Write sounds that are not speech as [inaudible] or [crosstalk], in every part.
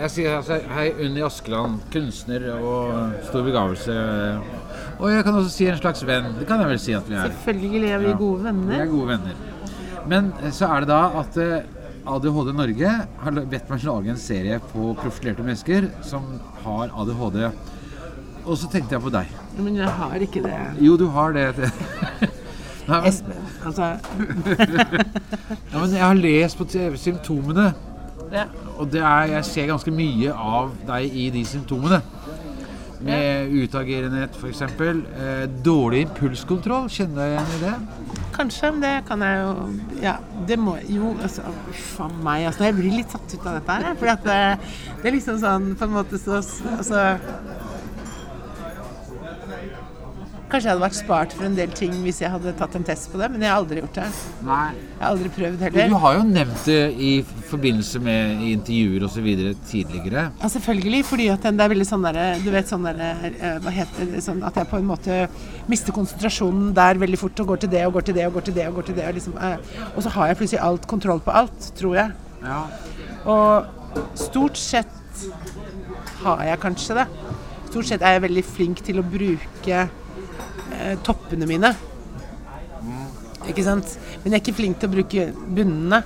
Jeg sier altså, hei, Unni Askeland, kunstner og stor begavelse. Og jeg kan også si en slags venn. Det kan jeg vel si at vi er. Selvfølgelig er vi Ja. gode Vi er gode venner. Men eh, så er det da at eh, ADHD Norge har bedt meg lage en serie på profilerte mennesker som har ADHD. Og så tenkte jeg på deg. Men jeg har ikke det. Jo, du har det. [laughs] Nei, men, Espen, altså [laughs] ja, men jeg har lest på symptomene, ja. og det er, jeg ser ganske mye av deg i de symptomene. Med utagerenhet, f.eks. Eh, dårlig impulskontroll. Kjenner du igjen i det? Kanskje, men det kan jeg jo Ja, det må Jo, altså a meg. Altså, jeg blir litt satt ut av dette her. For det, det er liksom sånn På en måte så Altså Kanskje jeg hadde vært spart for en del ting hvis jeg hadde tatt en test på det, men jeg har aldri gjort det. Nei. Jeg har aldri prøvd heller. Du har jo nevnt det i forbindelse med intervjuer osv. tidligere. Ja, selvfølgelig, fordi at det er veldig sånn derre Du vet sånn derre eh, Hva heter det sånn At jeg på en måte mister konsentrasjonen der veldig fort og går til det og går til det og går til det og går til det. Og, liksom, eh, og så har jeg plutselig alt kontroll på alt, tror jeg. Ja. Og stort sett har jeg kanskje det. Stort sett er jeg veldig flink til å bruke eh, toppene mine. Ikke sant? Men jeg er ikke flink til å bruke bunnene.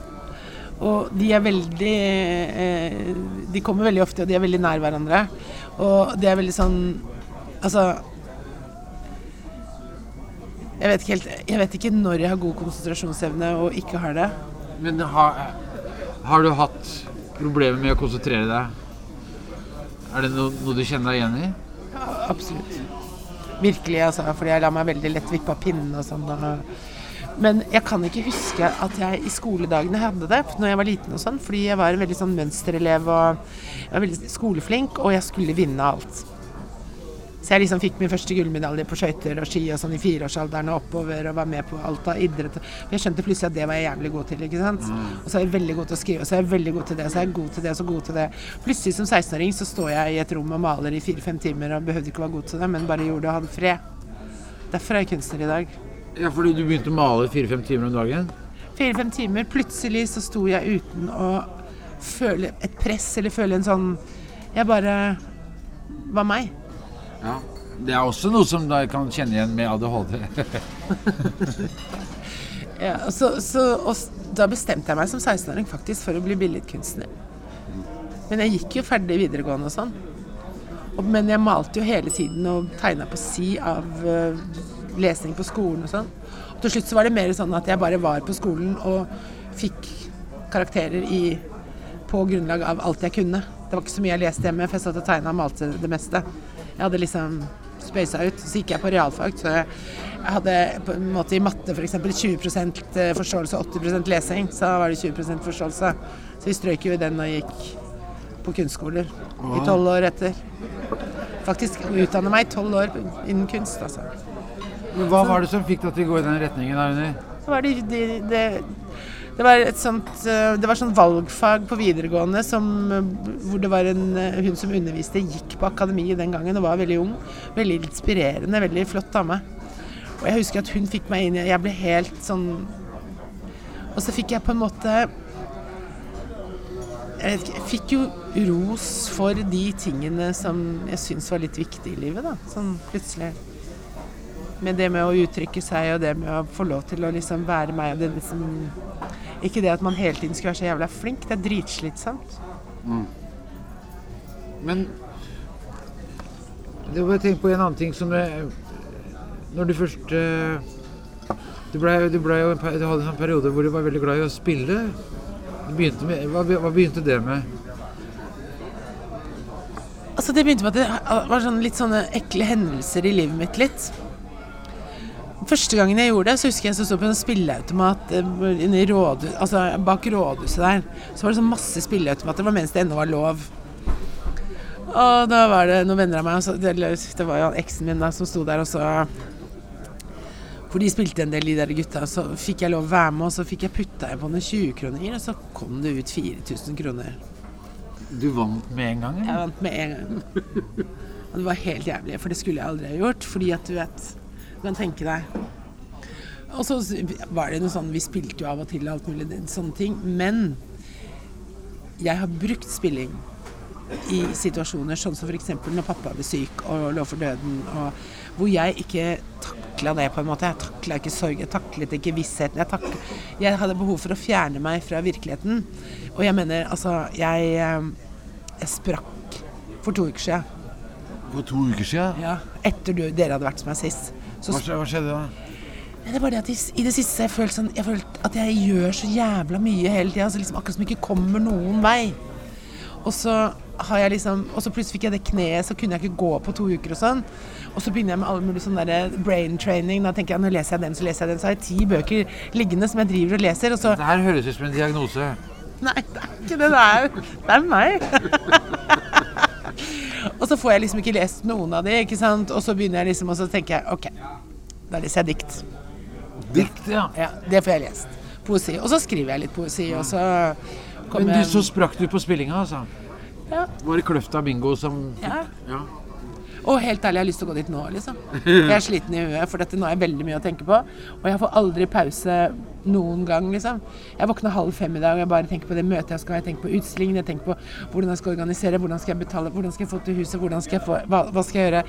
Og de er veldig eh, De kommer veldig ofte, og de er veldig nær hverandre. Og det er veldig sånn Altså jeg vet, ikke helt, jeg vet ikke når jeg har god konsentrasjonsevne og ikke har det. Men har, har du hatt problemer med å konsentrere deg? Er det no, noe du kjenner deg igjen i? Absolutt. Virkelig, altså. Fordi jeg lar meg veldig lett vippe av pinnen og sånn. Men jeg kan ikke huske at jeg i skoledagene hadde det når jeg var liten og sånn. Fordi jeg var en veldig sånn mønsterelev og jeg var veldig skoleflink, og jeg skulle vinne alt. Så jeg liksom fikk min første gullmedalje på skøyter og ski og sånn i fireårsalderen og oppover og var med på alt av idrett. For jeg skjønte plutselig at det var jeg jævlig god til, ikke sant. Og så er jeg veldig god til å skrive, og så er jeg veldig god til det, og så er jeg god til det, og så god til det. Plutselig som 16-åring så står jeg i et rom og maler i fire-fem timer og behøvde ikke være god til det, men bare gjorde det og hadde fred. Derfor er jeg kunstner i dag. Ja, fordi du begynte å male fire-fem timer om dagen? Fire-fem timer, plutselig så sto jeg uten å føle et press eller føle en sånn Jeg bare var meg. Ja. Det er også noe som da kan kjenne igjen med ADHD. [laughs] Ja, og så, så, og da bestemte jeg meg som 16-åring faktisk for å bli billedkunstner. Men jeg gikk jo ferdig videregående og sånn. Og, men jeg malte jo hele tiden og tegna på si av uh, lesning på skolen og sånn. Og til slutt så var det mer sånn at jeg bare var på skolen og fikk karakterer i, på grunnlag av alt jeg kunne. Det var ikke så mye jeg leste hjemme, for jeg satt og tegna og malte det meste. Jeg hadde liksom spøysa ut. Så gikk jeg på realfag, så jeg, hadde på en måte i matte f.eks. 20% forståelse og 80% lesing. Så var det 20% forståelse. Så vi strøk jo i den og gikk på kunstskoler i tolv år etter. Faktisk utdanne meg i tolv år innen kunst, altså. Men hva var det som fikk deg til å gå i den retningen? da, Unni? Det var, de, de, det, det var et sånt eh, Det var sånt valgfag på videregående som, eh, hvor det var en eh, hun som underviste, gikk på akademiet den gangen og var veldig ung. Veldig inspirerende, veldig flott dame. Og jeg husker at hun fikk meg inn i Jeg ble helt sånn Og så fikk jeg på en måte jeg, ikke, fikk jo ros for de tingene som jeg syns var litt viktige i livet, da. Sånn plutselig. Med det med å uttrykke seg og det med å få lov til å liksom være meg og det liksom Ikke det at man hele tiden skulle være så jævla flink, det er dritslitsomt. Men det var jeg tenkt på en annen ting som det, Når du først eh, du, ble, du, ble jo, en du hadde en sånn periode hvor du var veldig glad i å spille. Begynte med, hva, hva begynte det med? Altså Det begynte med at det var sånn litt sånne ekle hendelser i livet mitt litt. Første gangen jeg gjorde det, så husker jeg jeg sto på en spilleautomat eh, rådhus, altså bak rådhuset der. Så var det sånn masse spilleautomater, det var mens det ennå var lov. Og da var det noen venner av meg, så- det, det var jo eksen min da, som sto der, og så For de spilte en del, de der gutta. Så fikk jeg lov å være med, og så fikk jeg putta på noen 20-kroninger, og så kom det ut 4000 kroner. Du vant med en gang? Eller? Jeg vant med en gang. [laughs] Og det var helt jævlig, for det skulle jeg aldri ha gjort. Fordi at du vet Du kan tenke deg. Og så var det noe sånn Vi spilte jo av og til alt mulig sånne ting. Men jeg har brukt spilling i situasjoner sånn som f.eks. når pappa ble syk og lå for døden, og hvor jeg ikke takla det på en måte. Jeg takla ikke sorg, jeg taklet ikke vissheten. Jeg, taklet, jeg hadde behov for å fjerne meg fra virkeligheten. Og jeg mener, altså Jeg, eh, jeg sprakk for to uker siden. For to uker siden? Ja, etter du, dere hadde vært som meg sist. Så Hva, skjedde da? Nei, Det er bare det at i, i det siste jeg følte sånn, jeg følte at jeg gjør så jævla mye hele tida. Altså liksom akkurat som ikke kommer noen vei. Og så har jeg liksom Og så plutselig fikk jeg det kneet, så kunne jeg ikke gå på to uker og sånn. Og så begynner jeg med alle mulige sånn der brain training. Da tenker jeg nå leser jeg den, så leser jeg den. Så har jeg ti bøker liggende som jeg driver og leser, og så Det her høres ut som en diagnose. Nei, det er ikke det. Det er, det er meg. [laughs] og så får jeg liksom ikke lest noen av de, ikke sant. Og så begynner jeg liksom, og så tenker jeg OK, da leser jeg dikt. Dikt, ja. Ja, det får jeg lest. Poesi. Og så skriver jeg litt poesi, og så Men du, så sprakk du på spillinga, altså. ja. Var det Kløfta bingo som ja. Ja. Og helt ærlig, jeg har lyst til å gå dit nå, liksom. Jeg er sliten i huet, for dette nå har jeg veldig mye å tenke på. Og jeg får aldri pause noen gang, liksom. Jeg våkner halv fem i dag, og jeg bare tenker på det møtet jeg skal ha. Jeg tenker på utstillingen, jeg tenker på hvordan jeg skal organisere, hvordan skal jeg betale, hvordan skal jeg få til huset, hvordan skal jeg få Hva, hva skal jeg gjøre?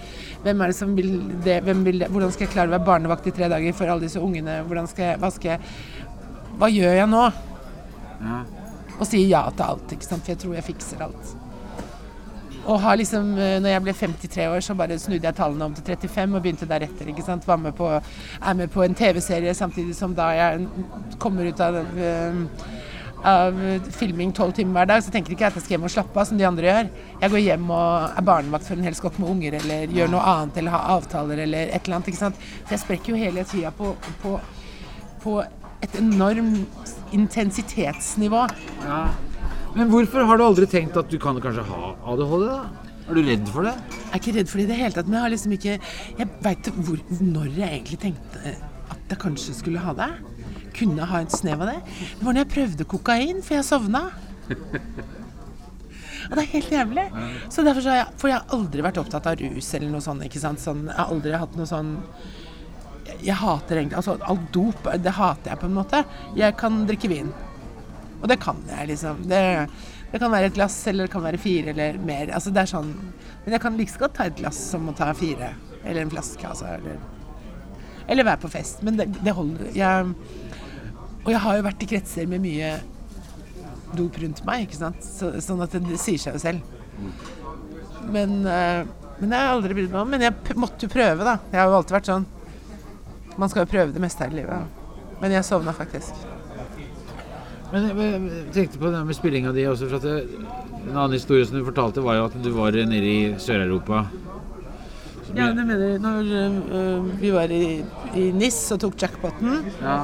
Hvem er det som vil det? Hvem vil det? Hvordan skal jeg klare å være barnevakt i tre dager for alle disse ungene? Hvordan skal jeg Hva skal jeg Hva gjør jeg nå? ja. Og sier ja til alt, ikke sant. For jeg tror jeg fikser alt. Og har liksom, eh, når jeg ble 53 år, så bare snudde jeg tallene om til 35 og begynte deretter. ikke sant? Var med på, er med på en TV-serie samtidig som da jeg kommer ut av, eh, av filming tolv timer hver dag, så tenker ikke jeg at jeg skal hjem og slappe av som de andre gjør. Jeg går hjem og er barnevakt for en hel godt med unger, eller gjør noe annet, eller har avtaler, eller et eller annet. ikke sant? Så jeg sprekker jo hele tida på, på, på et enormt intensitetsnivå. ja. Men hvorfor har du aldri tenkt at du kan kanskje ha ADHD, da? Er du redd for det? Jeg er ikke redd for det i det hele tatt, men jeg har liksom ikke Jeg veit når jeg egentlig tenkte at jeg kanskje skulle ha det. Kunne ha et snev av det. Det var når jeg prøvde kokain, for jeg sovna. Og det er helt jævlig. Så derfor så har jeg For jeg har aldri vært opptatt av rus eller noe sånt. ikke sant? Sånn, jeg har aldri hatt noe sånn jeg, hater egentlig Altså alt dop, det hater jeg på en måte. Jeg kan drikke vin. Og det kan jeg, liksom. Det, det kan være et glass, eller det kan være fire, eller mer. Altså, det er sånn Men jeg kan like liksom godt ta et glass som å ta fire. Eller en flaske, altså. Eller, eller være på fest. Men det, det holder. Jeg, og jeg har jo vært i kretser med mye dop rundt meg, ikke sant. Så, sånn at det, sier seg jo selv. Men, eh, men jeg har aldri brydd meg om. Men jeg måtte jo prøve, da. Jeg har jo alltid vært sånn. Man skal jo prøve det meste her i livet. Men jeg sovna faktisk. Men jeg, tenkte på det med spillinga di også. For det, en annen historie som du fortalte, var jo at du var nede i Sør-Europa. Ja, men det mener jeg. Når øh, vi var i, i NIS og tok jackpoten ja.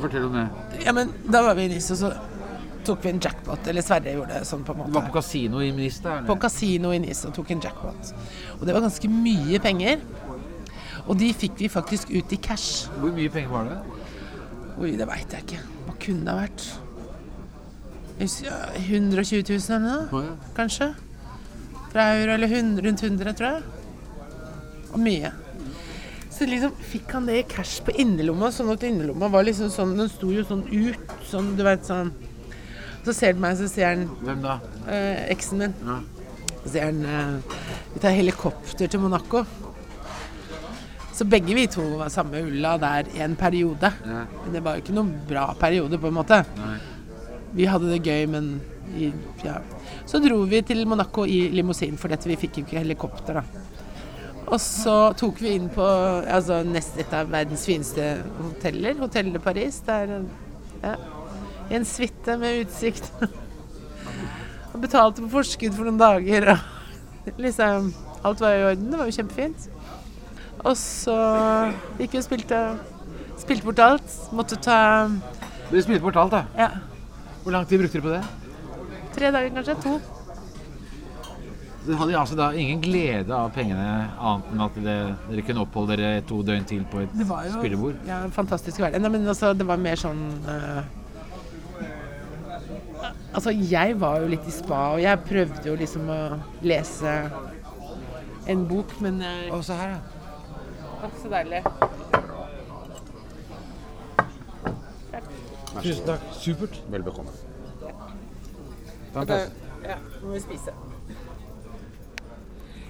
Fortell om det. Ja, men da var vi i NIS, og så tok vi en jackpot. Eller Sverre gjorde det sånn på en måte. Du var på kasino i Minista? eller? På kasino i NIS og tok en jackpot. Og det var ganske mye penger. Og de fikk vi faktisk ut i cash. Hvor mye penger var det? Oi, det veit jeg ikke. Kunne det ha vært? Jeg husker, ja, 120 000 eller noe, Å, ja. kanskje? Fra euro, eller 100, rundt 100, tror jeg. Og mye. Så liksom fikk han det i cash på innerlomma, sånn at innerlomma var liksom sånn Den sto jo sånn ut, sånn, du vet sånn. Så ser han meg, så sier han Hvem da? eh, Eksen min. Ja. Så sier han eh, Vi tar helikopter til Monaco. Så begge vi to var samme ulla der i en periode. Ja. Men det var jo ikke noen bra periode, på en måte. Nei. Vi hadde det gøy, men i, ja. Så dro vi til Monaco i limousin, for dette, vi fikk jo ikke helikopter, da. Og så tok vi inn på altså, nest et av verdens fineste hoteller, Hotell de Paris. Der, ja, I en suite med utsikt. [laughs] og betalte på forskudd for noen dager. Og [laughs] liksom Alt var i orden. Det var jo kjempefint. Og så gikk vi og spilte, spilte bort alt. Måtte ta Dere spilte bort alt, da. ja, Hvor lang tid brukte dere på det? tre dager, kanskje. To. Dere hadde altså da ingen glede av pengene, annet enn at det, dere kunne oppholde dere to døgn til på et jo spillebord? Ja, fantastisk hverdag. Men altså, det var mer sånn uh, Altså, jeg var jo litt i spa, og jeg prøvde jo liksom å lese en bok, men jeg Og så her, ja. Takk, så deilig. Tusen takk. Supert. Vel bekomme. Ta en pause. Ja, nå må vi spise.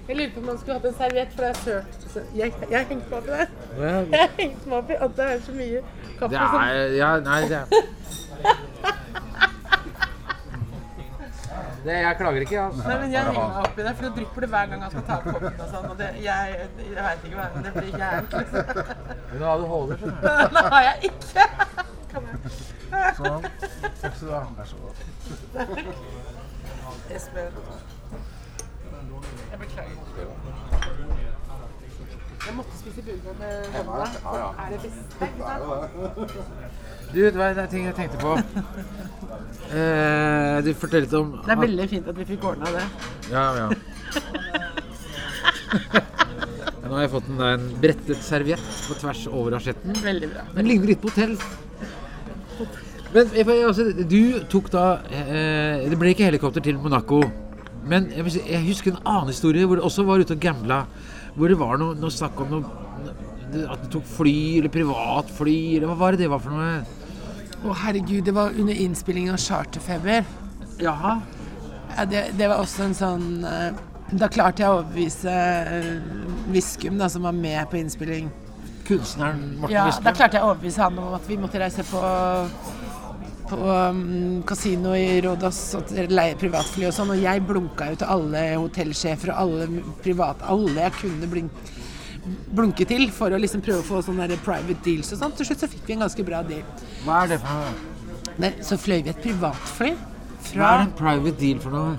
Jeg lurer på om man skulle hatt en serviett, for det er sølt. Jeg, jeg hengte meg opp i det. Jeg hengte meg opp i at det er så mye kaffe som Ja, nei, det er [laughs] det, Jeg klager ikke, altså. Nei, men jeg henger meg opp i det, for da drypper det hver gang han skal ta koppen og sånn. Og det, jeg, jeg veit ikke hva men det blir jævlig. Liksom. Men du holder, ADHD, skjønner du. Det har jeg ikke. Kom igjen! Sånn. Takk skal du ha. Vær så god. Espen. Jeg beklager. Jeg måtte spise burger med hånda. ja. er det beste. ikke sant? Du, det var en ting jeg tenkte på. Eh, du fortalte om Det er veldig fint at vi fikk ordna det. Ja, ja. [laughs] Nå har jeg fått en, en brettet serviett på tvers over asjetten. Veldig bra. Den ligner litt på hotell. Men jeg, jeg, altså, du tok da eh, Det ble ikke helikopter til Monaco. Men jeg, si, jeg husker en annen historie hvor du også var ute og gambla. Hvor det var noe, noe snakk om noe At du tok fly, eller privatfly, eller hva var det det var for noe? Å herregud, det var under innspillingen av Charterfeber. Jaha. Ja, det, det var også en sånn eh, Da klarte jeg å overbevise uh, Viskum, da, som var med på innspilling. Kunstneren Morten Ja, Wiskøy. da klarte jeg å overbevise han om at vi måtte reise på på um, kasino i Rådås og leie privatfly og sånn, og jeg blunka jo til alle hotellsjefer og alle private Alle jeg kunne blink, blunke til for å liksom prøve å få sånne der private deals og sånn. Til slutt så fikk vi en ganske bra deal. Hva er det for noe? Nei, så fløy vi et privatfly Hva er en private deal for noe?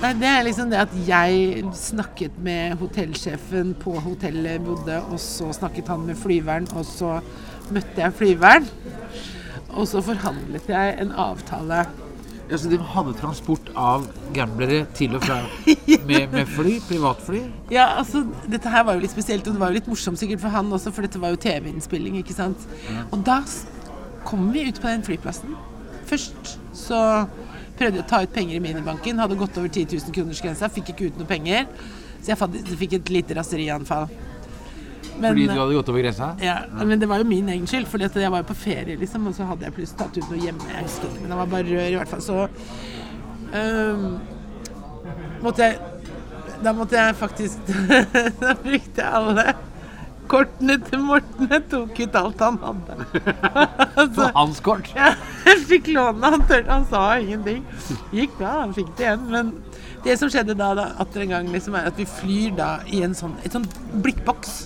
Nei, det er liksom det at jeg snakket med hotellsjefen på hotellet jeg bodde, og så snakket han med flyveren, og så møtte jeg flyveren. Og så forhandlet jeg en avtale. Ja, så de hadde transport av gamblere til og fra [laughs] med, med fly? Privatfly? Ja, altså, dette her var jo litt spesielt, og det var jo litt morsomt sikkert for han også, for dette var jo TV-innspilling, ikke sant. Og da kom vi ut på den flyplassen. Først så prøvde jeg å ta ut penger i minibanken, hadde gått over 10 000 kroners grensa, fikk ikke ut noe penger. Så jeg fikk et lite raserianfall. Men, Fordi du hadde gått over grensa? Ja, men det var jo min egen skyld, at jeg var jo på ferie, liksom, og så hadde jeg plutselig tatt ut noe hjemme. Jeg husker ikke, men det var bare rør i hvert fall. Så um, måtte jeg Da måtte jeg faktisk [laughs] Da brukte jeg alle kortene til Morten. Jeg tok ut alt han hadde. [laughs] På hans kort? Ja, jeg fikk låne han tørte, han sa ingenting. Gikk bra, han fikk det igjen. Men det som skjedde da, da atter en gang, liksom, er at vi flyr da i en sånn, et sånn blikkboks.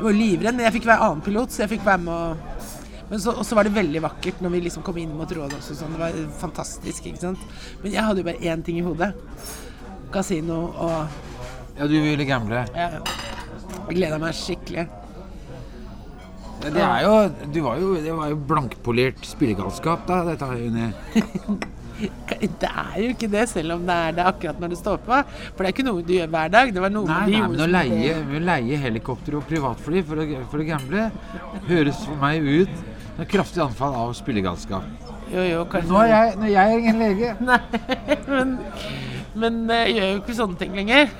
Jeg var livredd, men jeg fikk være annen pilot, så jeg fikk være med å men så, og så var det veldig vakkert når vi liksom kom inn mot Rådet og sånn. Det var fantastisk, ikke sant. Men jeg hadde jo bare én ting i hodet. Kasino og Ja, du ville gamble. ja. Jeg gleda meg skikkelig. Det er jo Du var jo Det var jo blankpolert spillegalskap, da, dette Juni. [laughs] Det er jo ikke det, selv om det er det akkurat når du står på. For det er ikke noe du gjør hver dag. Det var noe Nei, nei, men å leie, leie helikopter og privatfly for å, for å gamble høres for meg ut som et kraftig anfall av spillegalskap. Jo, jo, kanskje. Nå er jeg, nå er jeg ingen lege. [laughs] Nei, men, men eh, jeg gjør jo ikke sånne ting lenger.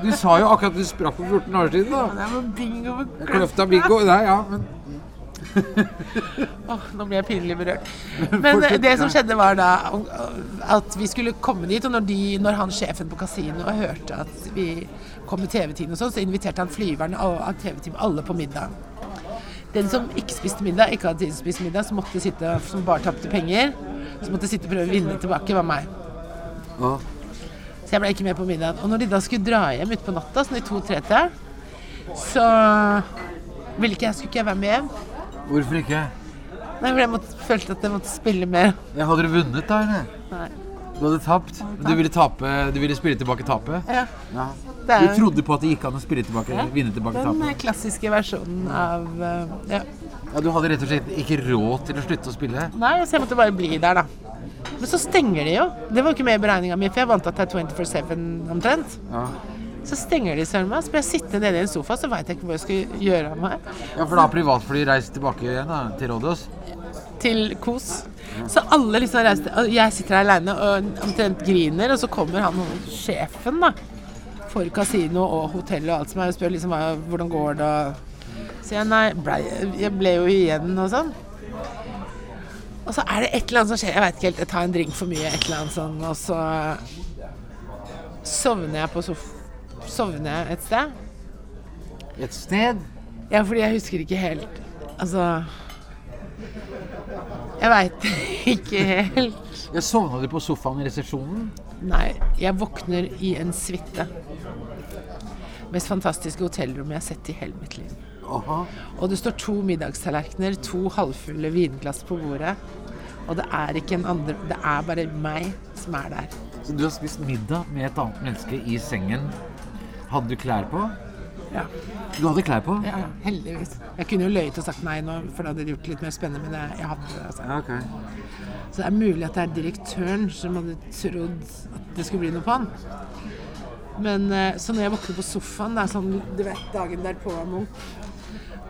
Du sa jo akkurat du sprakk for 14 år siden, da. Ja, men bingo. Kløfta bingo. Nei, ja, men [laughs] Åh, nå ble jeg pinlig berørt. [laughs] Men det som skjedde var da at vi skulle komme dit, og når, de, når han sjefen på kasinoet hørte at vi kom med TV-team og sånn, så inviterte han flyverne og TV-team alle på middag. Den som ikke spiste middag, ikke hadde tid til å spise middag, som måtte sitte, som bare tapte penger, som måtte sitte og prøve å vinne tilbake, var meg. Å, Så jeg ble ikke med på middagen. Og når de da skulle dra hjem utpå natta, sånn i to-tre-tida, så ville ikke jeg, skulle ikke jeg være med hjem. Hvorfor ikke? Nei, for jeg måtte, følte at jeg måtte spille mer. Ja, hadde du vunnet, da? eller? Nei. Du hadde tapt? Du ville, tape, du ville spille tilbake tapet? Ja, Ja. Du trodde på at det gikk an å spille tilbake, vinne tilbake den tapet? Den klassiske versjonen av eh, ja. Ja, Du hadde rett og slett ikke råd til å slutte å spille? Nei, så jeg måtte bare bli der, da. Men så stenger de jo. Det var jo ikke med i beregninga mi, for jeg vant at det er 24-7 omtrent. Ja. Så stenger de søren meg. Så blir jeg sittende nede i en sofa, så veit jeg ikke hva jeg skal gjøre av meg. ja, for da har privatfly reist tilbake igjen da, til Rådås? Til kos. Så alle liksom reiste og Jeg sitter her aleine og omtrent griner, og så kommer han sjefen, da. For kasino og hotell og alt som er, og spør liksom hvordan går det og Så jeg nei, ble, jeg ble jo igjen og sånn. Og så er det et eller annet som skjer. Jeg veit ikke helt. Jeg tar en drink for mye, et eller annet sånn, og så sovner jeg på sof... Sovner jeg et sted. Et sted? Ja, fordi jeg husker ikke helt Altså Jeg veit [laughs] ikke helt. Jeg Sovna du på sofaen i resepsjonen? Nei, jeg våkner i en suite. Mest fantastiske hotellrommet jeg har sett i hele mitt liv. Aha. Og det står to middagstallerkener, to halvfulle vinglass på bordet. Og det er ikke en andre Det er bare meg som er der. Så du har spist middag med et annet menneske i sengen. Hadde du klær på? Ja. Du hadde klær på? ja, heldigvis. Jeg kunne jo løyet og sagt nei nå, for det hadde gjort det litt mer spennende, men jeg, jeg hadde det. Altså. Ja, ok. Så det er mulig at det er direktøren som hadde trodd at det skulle bli noe på han. Men eh, så når jeg våkner på sofaen, det er sånn du vet dagen derpå Munch,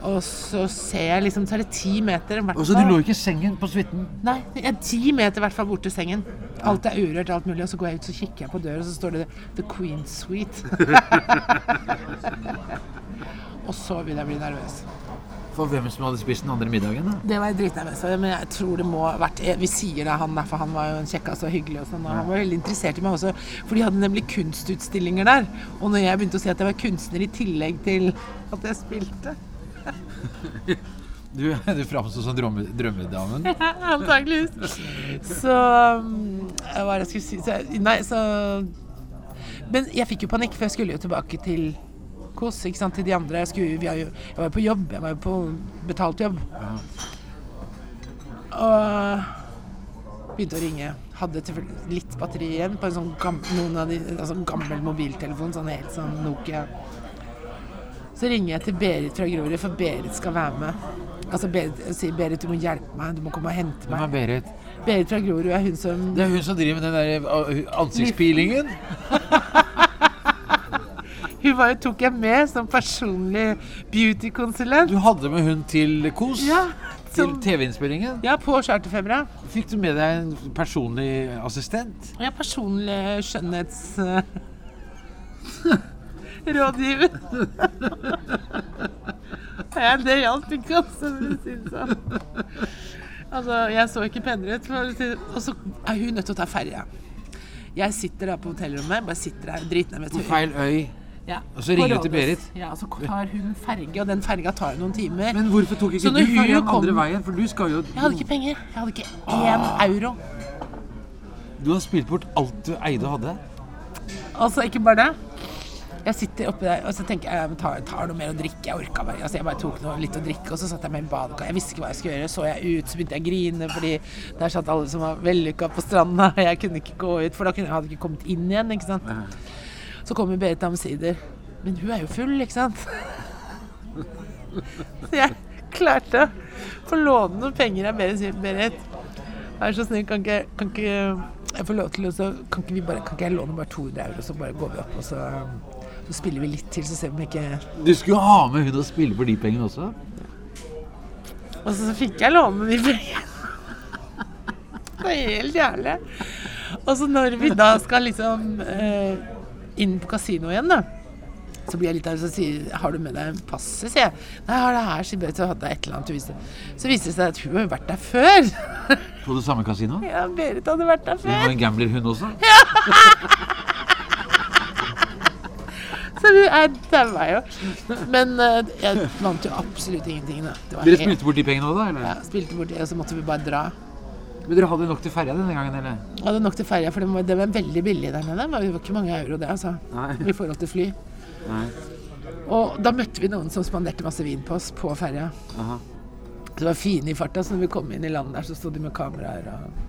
og så ser jeg liksom Så er det ti meter. hvert Og så du fall. lå ikke i sengen på suiten? Nei, jeg er ti meter i hvert fall bort til sengen. Alt er urørt, alt mulig. Og så går jeg ut, så kikker jeg på døra, og så står det 'The Queen's Suite'. [laughs] og så begynner jeg å bli nervøs. For hvem som hadde spist den andre middagen? da? Det var jeg dritnervøs for, men jeg tror det må ha vært Vi sier det han der, for han var jo en kjekkas og hyggelig og sånn. Og han var veldig interessert i meg også, for de hadde nemlig kunstutstillinger der. Og når jeg begynte å si at jeg var kunstner i tillegg til at jeg spilte Du, du framsto som drømme, drømmedamen. [laughs] Antakeligvis. Så um, Hva er det jeg skulle si? Så, nei, så Men jeg fikk jo panikk, for jeg skulle jo tilbake til KOS, ikke sant, til de andre. Jeg, skulle, jo, jeg var jo på jobb. Jeg var jo på betalt jobb. Og begynte å ringe. Hadde litt batteri igjen på en sånn gam, noen av de, altså gammel mobiltelefon, sånn helt sånn Nokia. Så ringer jeg til Berit fra Grorud, for Berit skal være med. Altså Berit sier Berit, du må hjelpe meg, du må komme og hente Hvem meg. er Berit? Berit fra Grorud er hun som Det er hun som driver med den der uh, ansiktspilingen. [laughs] Hun var jo, tok jeg med som personlig beauty-konsulent. Du hadde med hun til KOS? Ja, Til TV-innspillingen? ja, på Charterfebra. Fikk du med deg en personlig assistent? Er personlig skjønnhets... [laughs] rådgiver. det hjalp ikke, altså, for å si det sånn. Altså, jeg så ikke penere ut. Og så er hun nødt til å ta ferja. Jeg sitter da på hotellrommet, bare sitter der meg På feil øy. Ja, Og så ringer du til Berit. Ja, og så tar hun ferge, og den ferga tar jo noen timer. Men hvorfor tok ikke du når kom- andre veien? For du skal jo Jeg hadde ikke penger. Jeg hadde ikke én euro. Du har spilt bort alt du eide og hadde. Altså, ikke bare det. Jeg sitter oppi der og så tenker jeg jeg tar, tar noe mer å drikke. Jeg orka bare. Altså, jeg bare tok noe litt å drikke, og så satt jeg med i badekar. Jeg visste ikke hva jeg skulle gjøre. Så jeg ut, så begynte jeg å grine fordi der satt alle som var vellykka på stranda. Jeg kunne ikke gå ut, for da kunne, jeg hadde ikke kommet inn igjen. ikke sant? Så kommer Berit omsider. Men hun er jo full, ikke sant? [laughs] Så jeg klarte å få låne noen penger av Berit. Berit, vær så snill, kan ikke, kan ikke jeg få lov til å så kan ikke, vi bare, kan ikke jeg låne bare 200 euro, så bare går vi opp, og så, så spiller vi litt til, så ser vi om ikke Du skulle ha med hun og spille for de pengene også? Og så fikk jeg låne de pengene. Det er helt jævlig. Og så når vi da skal liksom eh, inn på kasino igjen, da. Så blir jeg litt der og sier Har du med deg passet? sier jeg. Nei, jeg har det her, sier Berit. Så hadde jeg et eller annet. å vise. Så viste det seg at hun har vært der før. På det samme kasinoet? Ja, Berit hadde vært der før. Hun var en gambler, hun også? Så er daua jo. Men eh, jeg vant jo absolutt ingenting, da. Det var Dere helt- spilte bort de pengene òg, da? eller? Ja, spilte bort de, og så måtte vi bare dra. Men dere hadde nok til ferja denne gangen, eller? Jeg hadde nok til ferja, for det var, det var veldig billig der nede. Det var ikke mange euro, det, altså. Nei. I forhold til fly. Nei. Og da møtte vi noen som spanderte masse vin på oss på ferja. Det var fine i farta, så når vi kom inn i landet der, så sto de med kameraer og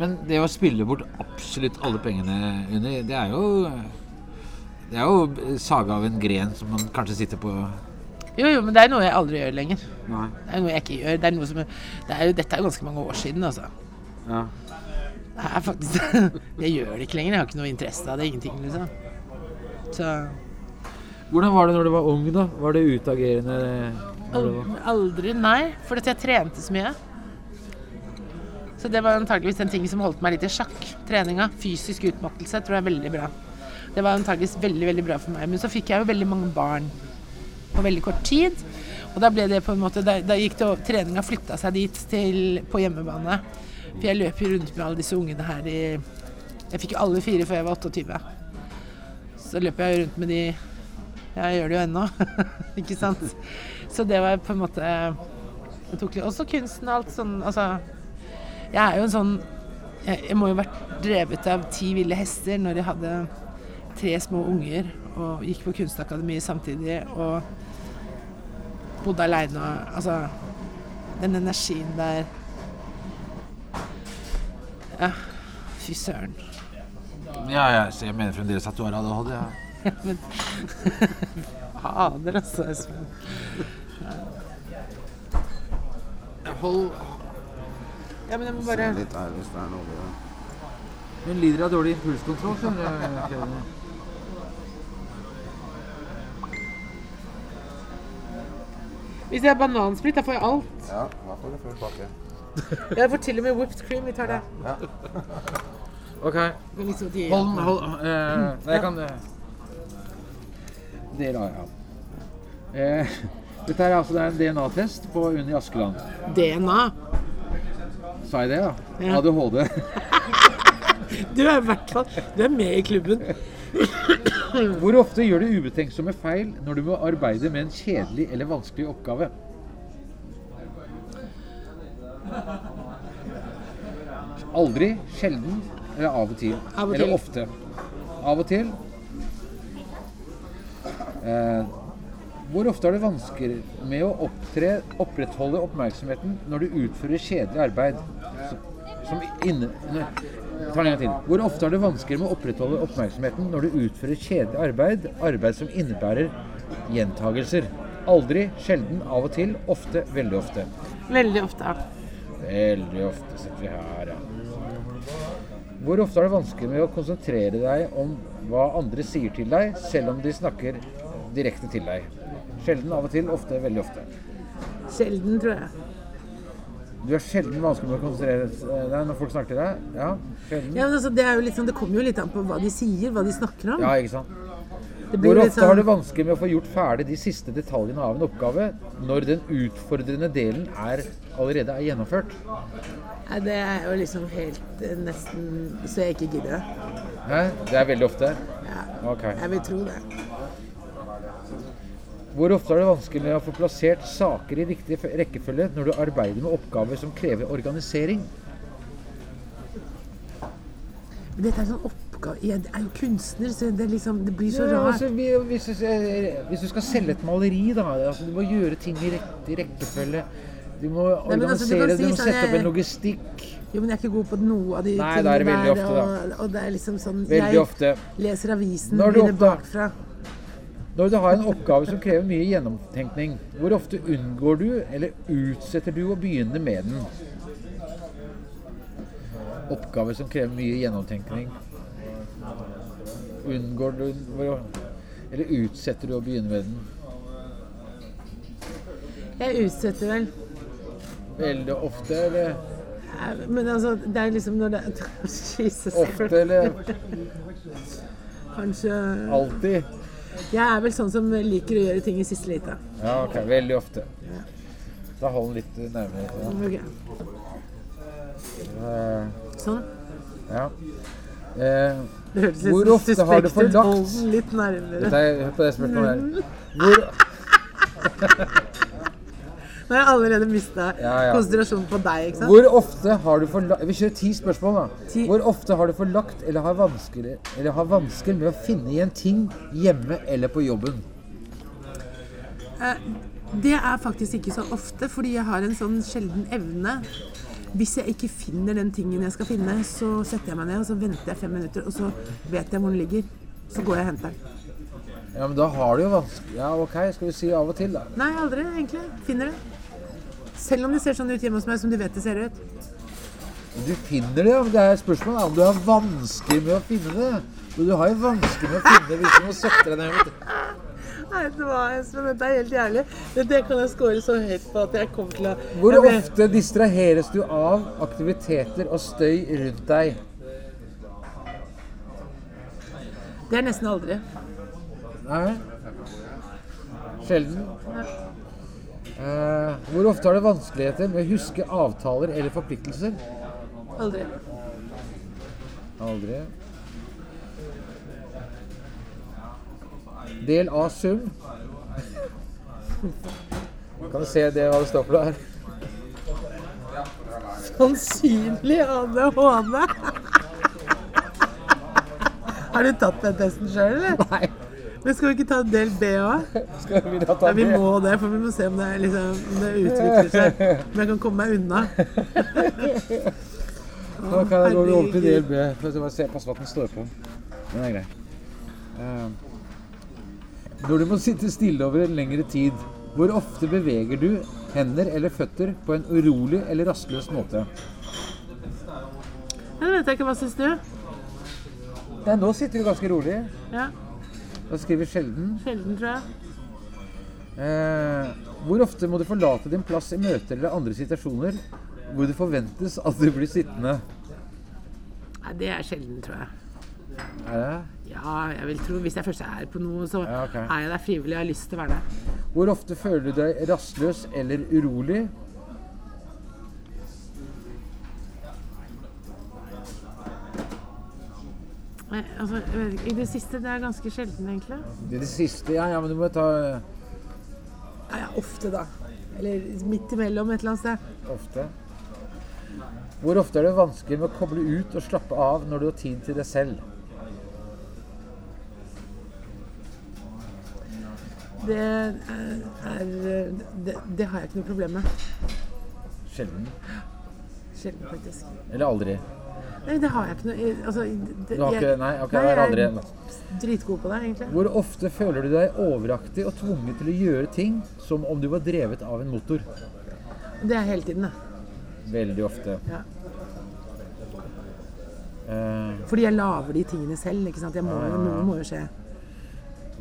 Men det å spille bort absolutt alle pengene, Unni, det er jo Det er jo saga av en gren som man kanskje sitter på Jo, jo, men det er noe jeg aldri gjør lenger. Nei. Det er noe jeg ikke gjør. Det er noe som det er jo, Dette er jo ganske mange år siden, altså. Ja. Det er faktisk [laughs] Jeg gjør det ikke lenger. Jeg har ikke noe interesse av det. Ingenting, liksom. Så Hvordan var det når du var ung, da? Var det utagerende? Aldri, nei. For at jeg trente så mye. Så det var antageligvis en ting som holdt meg litt i sjakk. Treninga. Fysisk utmattelse tror jeg er veldig bra. Det var antakeligvis veldig veldig bra for meg. Men så fikk jeg jo veldig mange barn på veldig kort tid. Og da ble det på en måte Da, da gikk det Treninga flytta seg dit til, på hjemmebane. For jeg løp jo rundt med alle disse ungene her i Jeg fikk jo alle fire før jeg var 28. Så løper jeg rundt med de Jeg gjør det jo ennå, [laughs] ikke sant? Så det var på en måte jeg tok litt, Også kunsten og alt sånn Altså Jeg er jo en sånn jeg, jeg må jo ha vært drevet av ti ville hester når jeg hadde tre små unger og gikk på kunstakademiet samtidig og bodde aleine og Altså Den energien der Ja, fy søren. Ja, jeg, så jeg mener fremdeles at du har ADHD. Ja. ja [laughs] Men Fader, altså. Espen. Hold Ja, men jeg må bare Litt her hvis det er noe Hun lider av dårlig impulskontroll, skjønner jeg. Hvis jeg har banansplitt, da får jeg alt. Ja, da får du full pakke. [laughs] Jeg får til og med whipped cream. Vi tar det. [laughs] Ok. Men liksom de- Hold den. Hold eh, Nei, jeg kan eh, Det lar. Eh, dette er altså det er en DNA-test på Unni Askeland. DNA. Sa jeg det, da? Ja. ADHD. [laughs] Du er i hvert fall Du er med i klubben. [laughs] Hvor ofte gjør du ubetenksomme feil når du må arbeide med en kjedelig eller vanskelig oppgave? Aldri, sjelden eller av og til. Av og eller til. ofte. Av og til. Eh, hvor ofte har du vansker med å opptre, opprettholde oppmerksomheten når du utfører kjedelig arbeid? Som, som inne, tar lengre tid. Hvor ofte har du vansker med å opprettholde oppmerksomheten når du utfører kjedelig arbeid, arbeid som innebærer gjentagelser? Aldri, sjelden, av og til, ofte, veldig ofte. Veldig ofte. Veldig ofte sitter vi her, ja. Hvor ofte har du vansker med å konsentrere deg om hva andre sier til deg, selv om de snakker direkte til deg? Sjelden, av og til, ofte, veldig ofte. Sjelden, tror jeg. Du er sjelden vanskelig med å konsentrere deg når folk snakker til deg? Ja, sjelden. Ja, men altså, det, er jo litt sånn, det kommer jo litt an på hva de sier, hva de snakker om. Ja, ikke sant? Hvor ofte sånn... har du vanskelig med å få gjort ferdig de siste detaljene av en oppgave når den utfordrende delen er, allerede er gjennomført? Nei, det er jo liksom helt eh, nesten Så jeg ikke gidder det. Hæ? Det er veldig ofte? Ja, Okay. jeg vil tro det. Hvor ofte er det vanskelig å få plassert saker i riktig rekkefølge når du arbeider med oppgaver som krever organisering? Men dette er sånn oppgave Jeg er jo kunstner, så det, liksom, det blir så Ja, rart. altså, vi, hvis, du, eh, hvis du skal selge et maleri, da altså, Du må gjøre ting i riktig rekkefølge. Du må men altså, du organisere, du, må sånn, sette opp en logistikk. Jo, men jeg er ikke god på noe av de Nei, tingene er der. ofte, da. og, og det er liksom sånn Veldig Jeg ofte. leser avisen, oppda- bakfra. Når du har en oppgave som krever mye gjennomtenkning, hvor ofte unngår du eller utsetter du å begynne med den? Oppgave som krever mye gjennomtenkning. Unngår du eller utsetter du å begynne med den? Jeg utsetter vel. Veldig ofte eller Ja, Men altså, det er liksom når det [laughs] Jesus. ofte eller [laughs] Kanskje alltid? Jeg er vel sånn som liker å gjøre ting i siste lite. Ja, ok. Veldig ofte. Da hold den litt nærmere. Ja. Okay. Uh, Sånn. ja. Uh, Det hørtes litt ofte har du suspekt ut. Hold den litt nærmere. dette er, hør på det spørsmålet her. Hvor, [laughs] Nå har jeg allerede mista Ja, ja. konsentrasjonen på deg, ikke sant? Hvor ofte har du forlagt Vi kjører ti spørsmål, da. Ti. Hvor ofte har du forlagt eller har vansker, eller har vansker med å finne igjen ting hjemme eller på jobben? Eh, Det er faktisk ikke så ofte, fordi jeg har en sånn sjelden evne. Hvis jeg ikke finner den tingen jeg skal finne, så setter jeg meg ned og så venter jeg fem minutter, og så vet jeg hvor den ligger. Så går jeg og henter den. Ja, men da har du jo vanskelig Ja, ok, skal vi si av og til, da. Nei, aldri egentlig. Finner det. Selv om det ser sånn ut hjemme hos meg som du vet det ser ut. Du finner det, ja. Men det er spørsmålet er om du har vansker med å finne det. Men du har jo vansker med å finne det hvis du må sette deg ned. [laughs] Nei, det var, Espen, dette er helt jævlig. Det, det kan jeg score så høyt på at jeg kommer til å Hvor ble- ofte distraheres du av aktiviteter og støy rundt deg? Det er nesten aldri. Nei. Sjelden. Eh, hvor ofte har du vanskeligheter med å huske avtaler eller forpliktelser? Aldri. Aldri. Del av sum. Kan du se det hva det står for der? Sannsynlig ADHD. [laughs] Har du tatt den testen sjøl, eller? Nei. Men skal vi ikke ta del B òg? [laughs] Vi Ja, vi må det, for vi må se om det, liksom, om det utvikler seg. [laughs] Om jeg kan komme meg unna. [laughs] Da kan jeg gå over til del. B. For å se på at den står på. Den er grei. Eh, når du må sitte stille over en lengre tid, hvor ofte beveger du hender eller føtter på en urolig eller rastløs måte? Det vet jeg ikke, hva syns du? Nei, nå sitter du ganske rolig. Ja, Da skriver sjelden. Sjelden, tror jeg. Eh, hvor ofte må du forlate din plass i møter eller andre situasjoner hvor det forventes at du blir sittende? Nei, Det er sjelden, tror jeg. Er det? Ja, jeg vil tro Hvis jeg først er på noe, så Ja, okay. er jeg der frivillig og har lyst til å være der. Hvor ofte føler du deg rastløs eller urolig? Nei, altså, jeg vet ikke, I det siste det er ganske sjelden, egentlig. Det er det siste, ja, ja, men du må ta Ja, ja, ofte, da. Eller midt imellom et eller annet sted. ofte. Hvor ofte er det vanskelig med å koble ut og slappe av når du har tid til deg selv? Det er, er det, det har jeg ikke noe problem med. Sjelden. Sjelden, faktisk. Eller aldri. Nei, det har jeg ikke noe altså, det, jeg- ikke Nei, okay, Nei, jeg er aldri. en dritgod på det, egentlig. Hvor ofte føler du deg overaktig og tvunget til å gjøre ting som om du var drevet av en motor? Det er hele tiden, det. Veldig ofte. Ja. Uh, Fordi jeg lager de tingene selv. ikke sant? Må, jo- Noe må jo skje.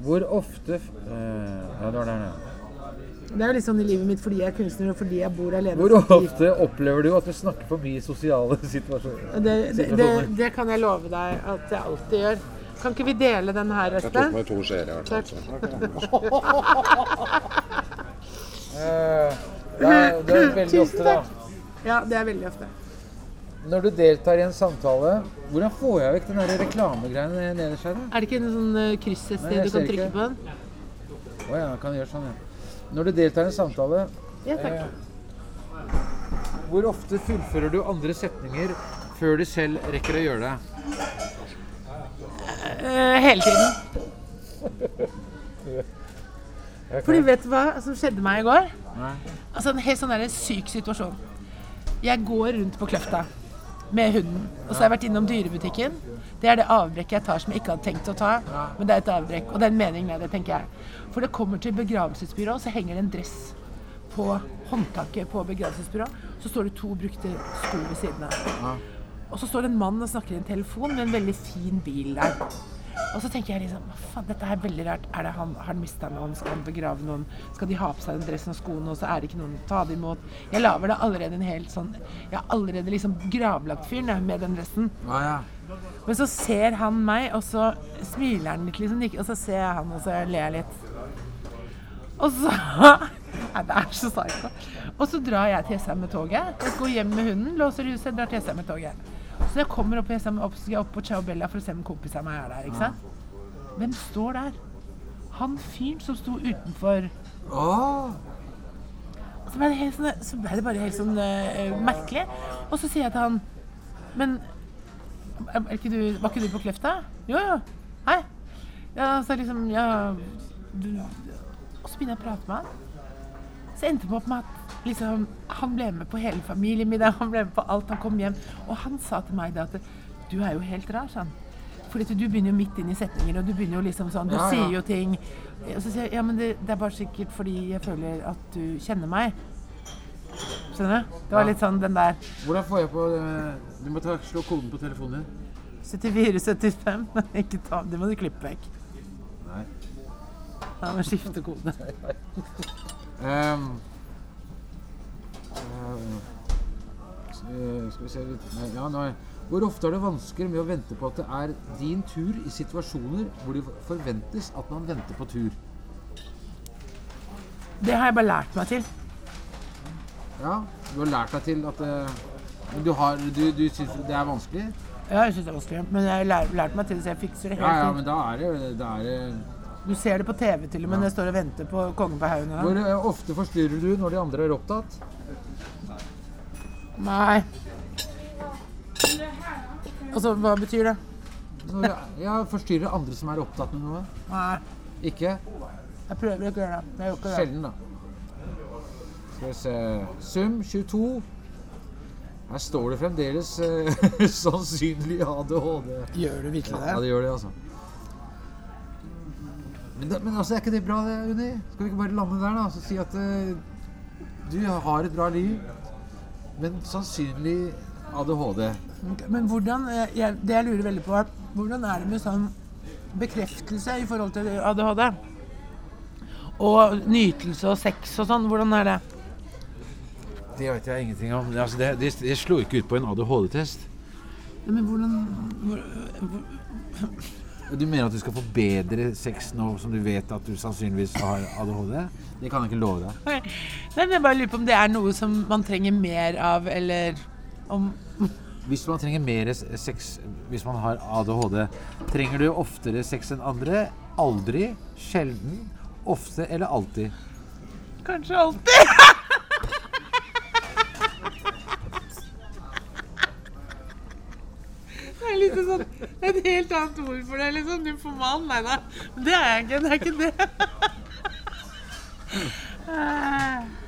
hvor ofte eh, Ja, det var der, ja. Det er jo litt sånn i livet mitt fordi jeg er kunstner og fordi jeg bor alene. Hvor ofte opplever du at du snakker forbi sosiale [laughs] situasjoner? Det, det, det, det kan jeg love deg at jeg alltid gjør. Kan ikke vi dele den her, Jeg tok med meg to skjeer i hvert fall. Eh, det, er, det er veldig ofte, da. Ja, det er veldig ofte. Når du deltar i en samtale, hvordan får jeg vekk den reklamegreiene nederst her? da? Er det ikke en sånn uh, kryss et sted du kan trykke ikke. på den? Å ja, jeg kan gjøre sånn, ja. Når du deltar i en samtale, Ja, eh, hvor ofte fullfører du andre setninger før du selv rekker å gjøre det? Eh, hele tiden. [laughs] Fordi vet du hva som skjedde meg i går? Nei. Altså En helt sånn der syk situasjon. Jeg går rundt på Kløfta med hunden. Og så har jeg vært innom dyrebutikken. Det er det avbrekket jeg tar som jeg ikke hadde tenkt å ta. Men det er et avbrekk, og det er en mening med det, tenker jeg. For det kommer til begravelsesbyrå, så henger det en dress på håndtaket på begravelsesbyrå. Så står det to brukte sko ved siden av. Og så står det en mann og snakker i en telefon med en veldig fin bil der. Og så tenker jeg liksom Hva faen, dette er veldig rart. Er det han, har han mista noen? Skal han begrave noen? Skal de ha på seg den dressen og skoene, og så er det ikke noen ta det imot? Jeg lager det allerede en helt sånn Jeg har allerede liksom gravlagt fyren med den dressen. Ah, ja. Men så ser han meg, og så smiler han litt, liksom. Og så ser jeg han, og så ler jeg litt. Og så [laughs] Nei, det er så psyko. Og så drar jeg til Jessheim med toget. Jeg går hjem med hunden, låser huset, drar til Jessheim med toget. Så jeg kommer opp Jessheim, opp, skal opp på Ciao Bella for å se om kompisen min er der. ikke sant? Hvem står der? Han fyren som sto utenfor Åh, så ble det, helt sånn, så ble det bare helt sånn uh, merkelig. Og så sier jeg til han Men ikke du, var ikke du på Kløfta? Jo, jo. Hei. Ja, så liksom Ja du, Og så begynner jeg å prate med han. Så endte det opp med at liksom, han ble med på hele familiemiddagen. han ble med på alt. Han kom hjem. Og han sa til meg da at du er jo helt rar, sa han. Fordi du begynner jo midt inn i setninger, og du begynner jo liksom sånn Du Ja, ja. sier jo ting. Og så sier jeg ja, men det, det er bare sikkert fordi jeg føler at du kjenner meg. Skjønner du? Det var Ja. litt sånn den der hvordan får jeg på Du må ta, slå koden på telefonen din. 7475, men [laughs] Ikke ta Det må du klippe vekk. Nei. Da må skifte kode. um, um, skal vi se litt Nei, ja, nå er Hvor ofte er det vansker med å vente på at det er din tur i situasjoner hvor det forventes at man venter på tur? Det har jeg bare lært meg til. Ja, du har lært deg til at det, Men du, har, du, du syns det er vanskelig? Ja, jeg syns det er vanskelig, men jeg har lært meg til det, så jeg fikser det helt helt ja, fint. men da er det, da er det Du ser det på TV til og med når jeg står og venter på Kongen på haugen. Hvor sånn. eh, ofte forstyrrer du når de andre er opptatt? Nei. Altså, hva betyr det? Jeg, jeg forstyrrer andre som er opptatt med noe. Nei. Ikke? Jeg prøver ikke å gjøre det. Jeg gjør ikke det. Sjelden, da. Skal vi se Sum 22. Her står det fremdeles eh, [laughs] sannsynlig ADHD. Gjør det virkelig det? Ja, det? gjør det, altså. Men, da, men altså, er ikke det bra, det, Unni? Skal vi ikke bare lande der, da? Og si at uh, du har et bra liv, men sannsynlig ADHD. Men hvordan, eh, jeg, det jeg lurer veldig på, er hvordan er det med sånn bekreftelse i forhold til ADHD? Og nytelse og sex og sånn, hvordan er det? Det vet jeg ingenting om. Altså, det, det, det slår ikke ut på en ADHD-test. Men hvordan hvor, hvor, Du mener at du skal få bedre sex nå som du vet at du sannsynligvis har ADHD? Det kan jeg ikke love deg. Nei, men jeg bare lurer på om det er noe som man trenger mer av, eller om Hvis man trenger mer sex hvis man har ADHD, trenger du oftere sex enn andre? Aldri? Sjelden? Ofte eller alltid? Kanskje alltid. [laughs] Litt sånn et helt annet ord for det. liksom nymfoman. Nei da. Det er jeg ikke. Det er ikke det. [laughs]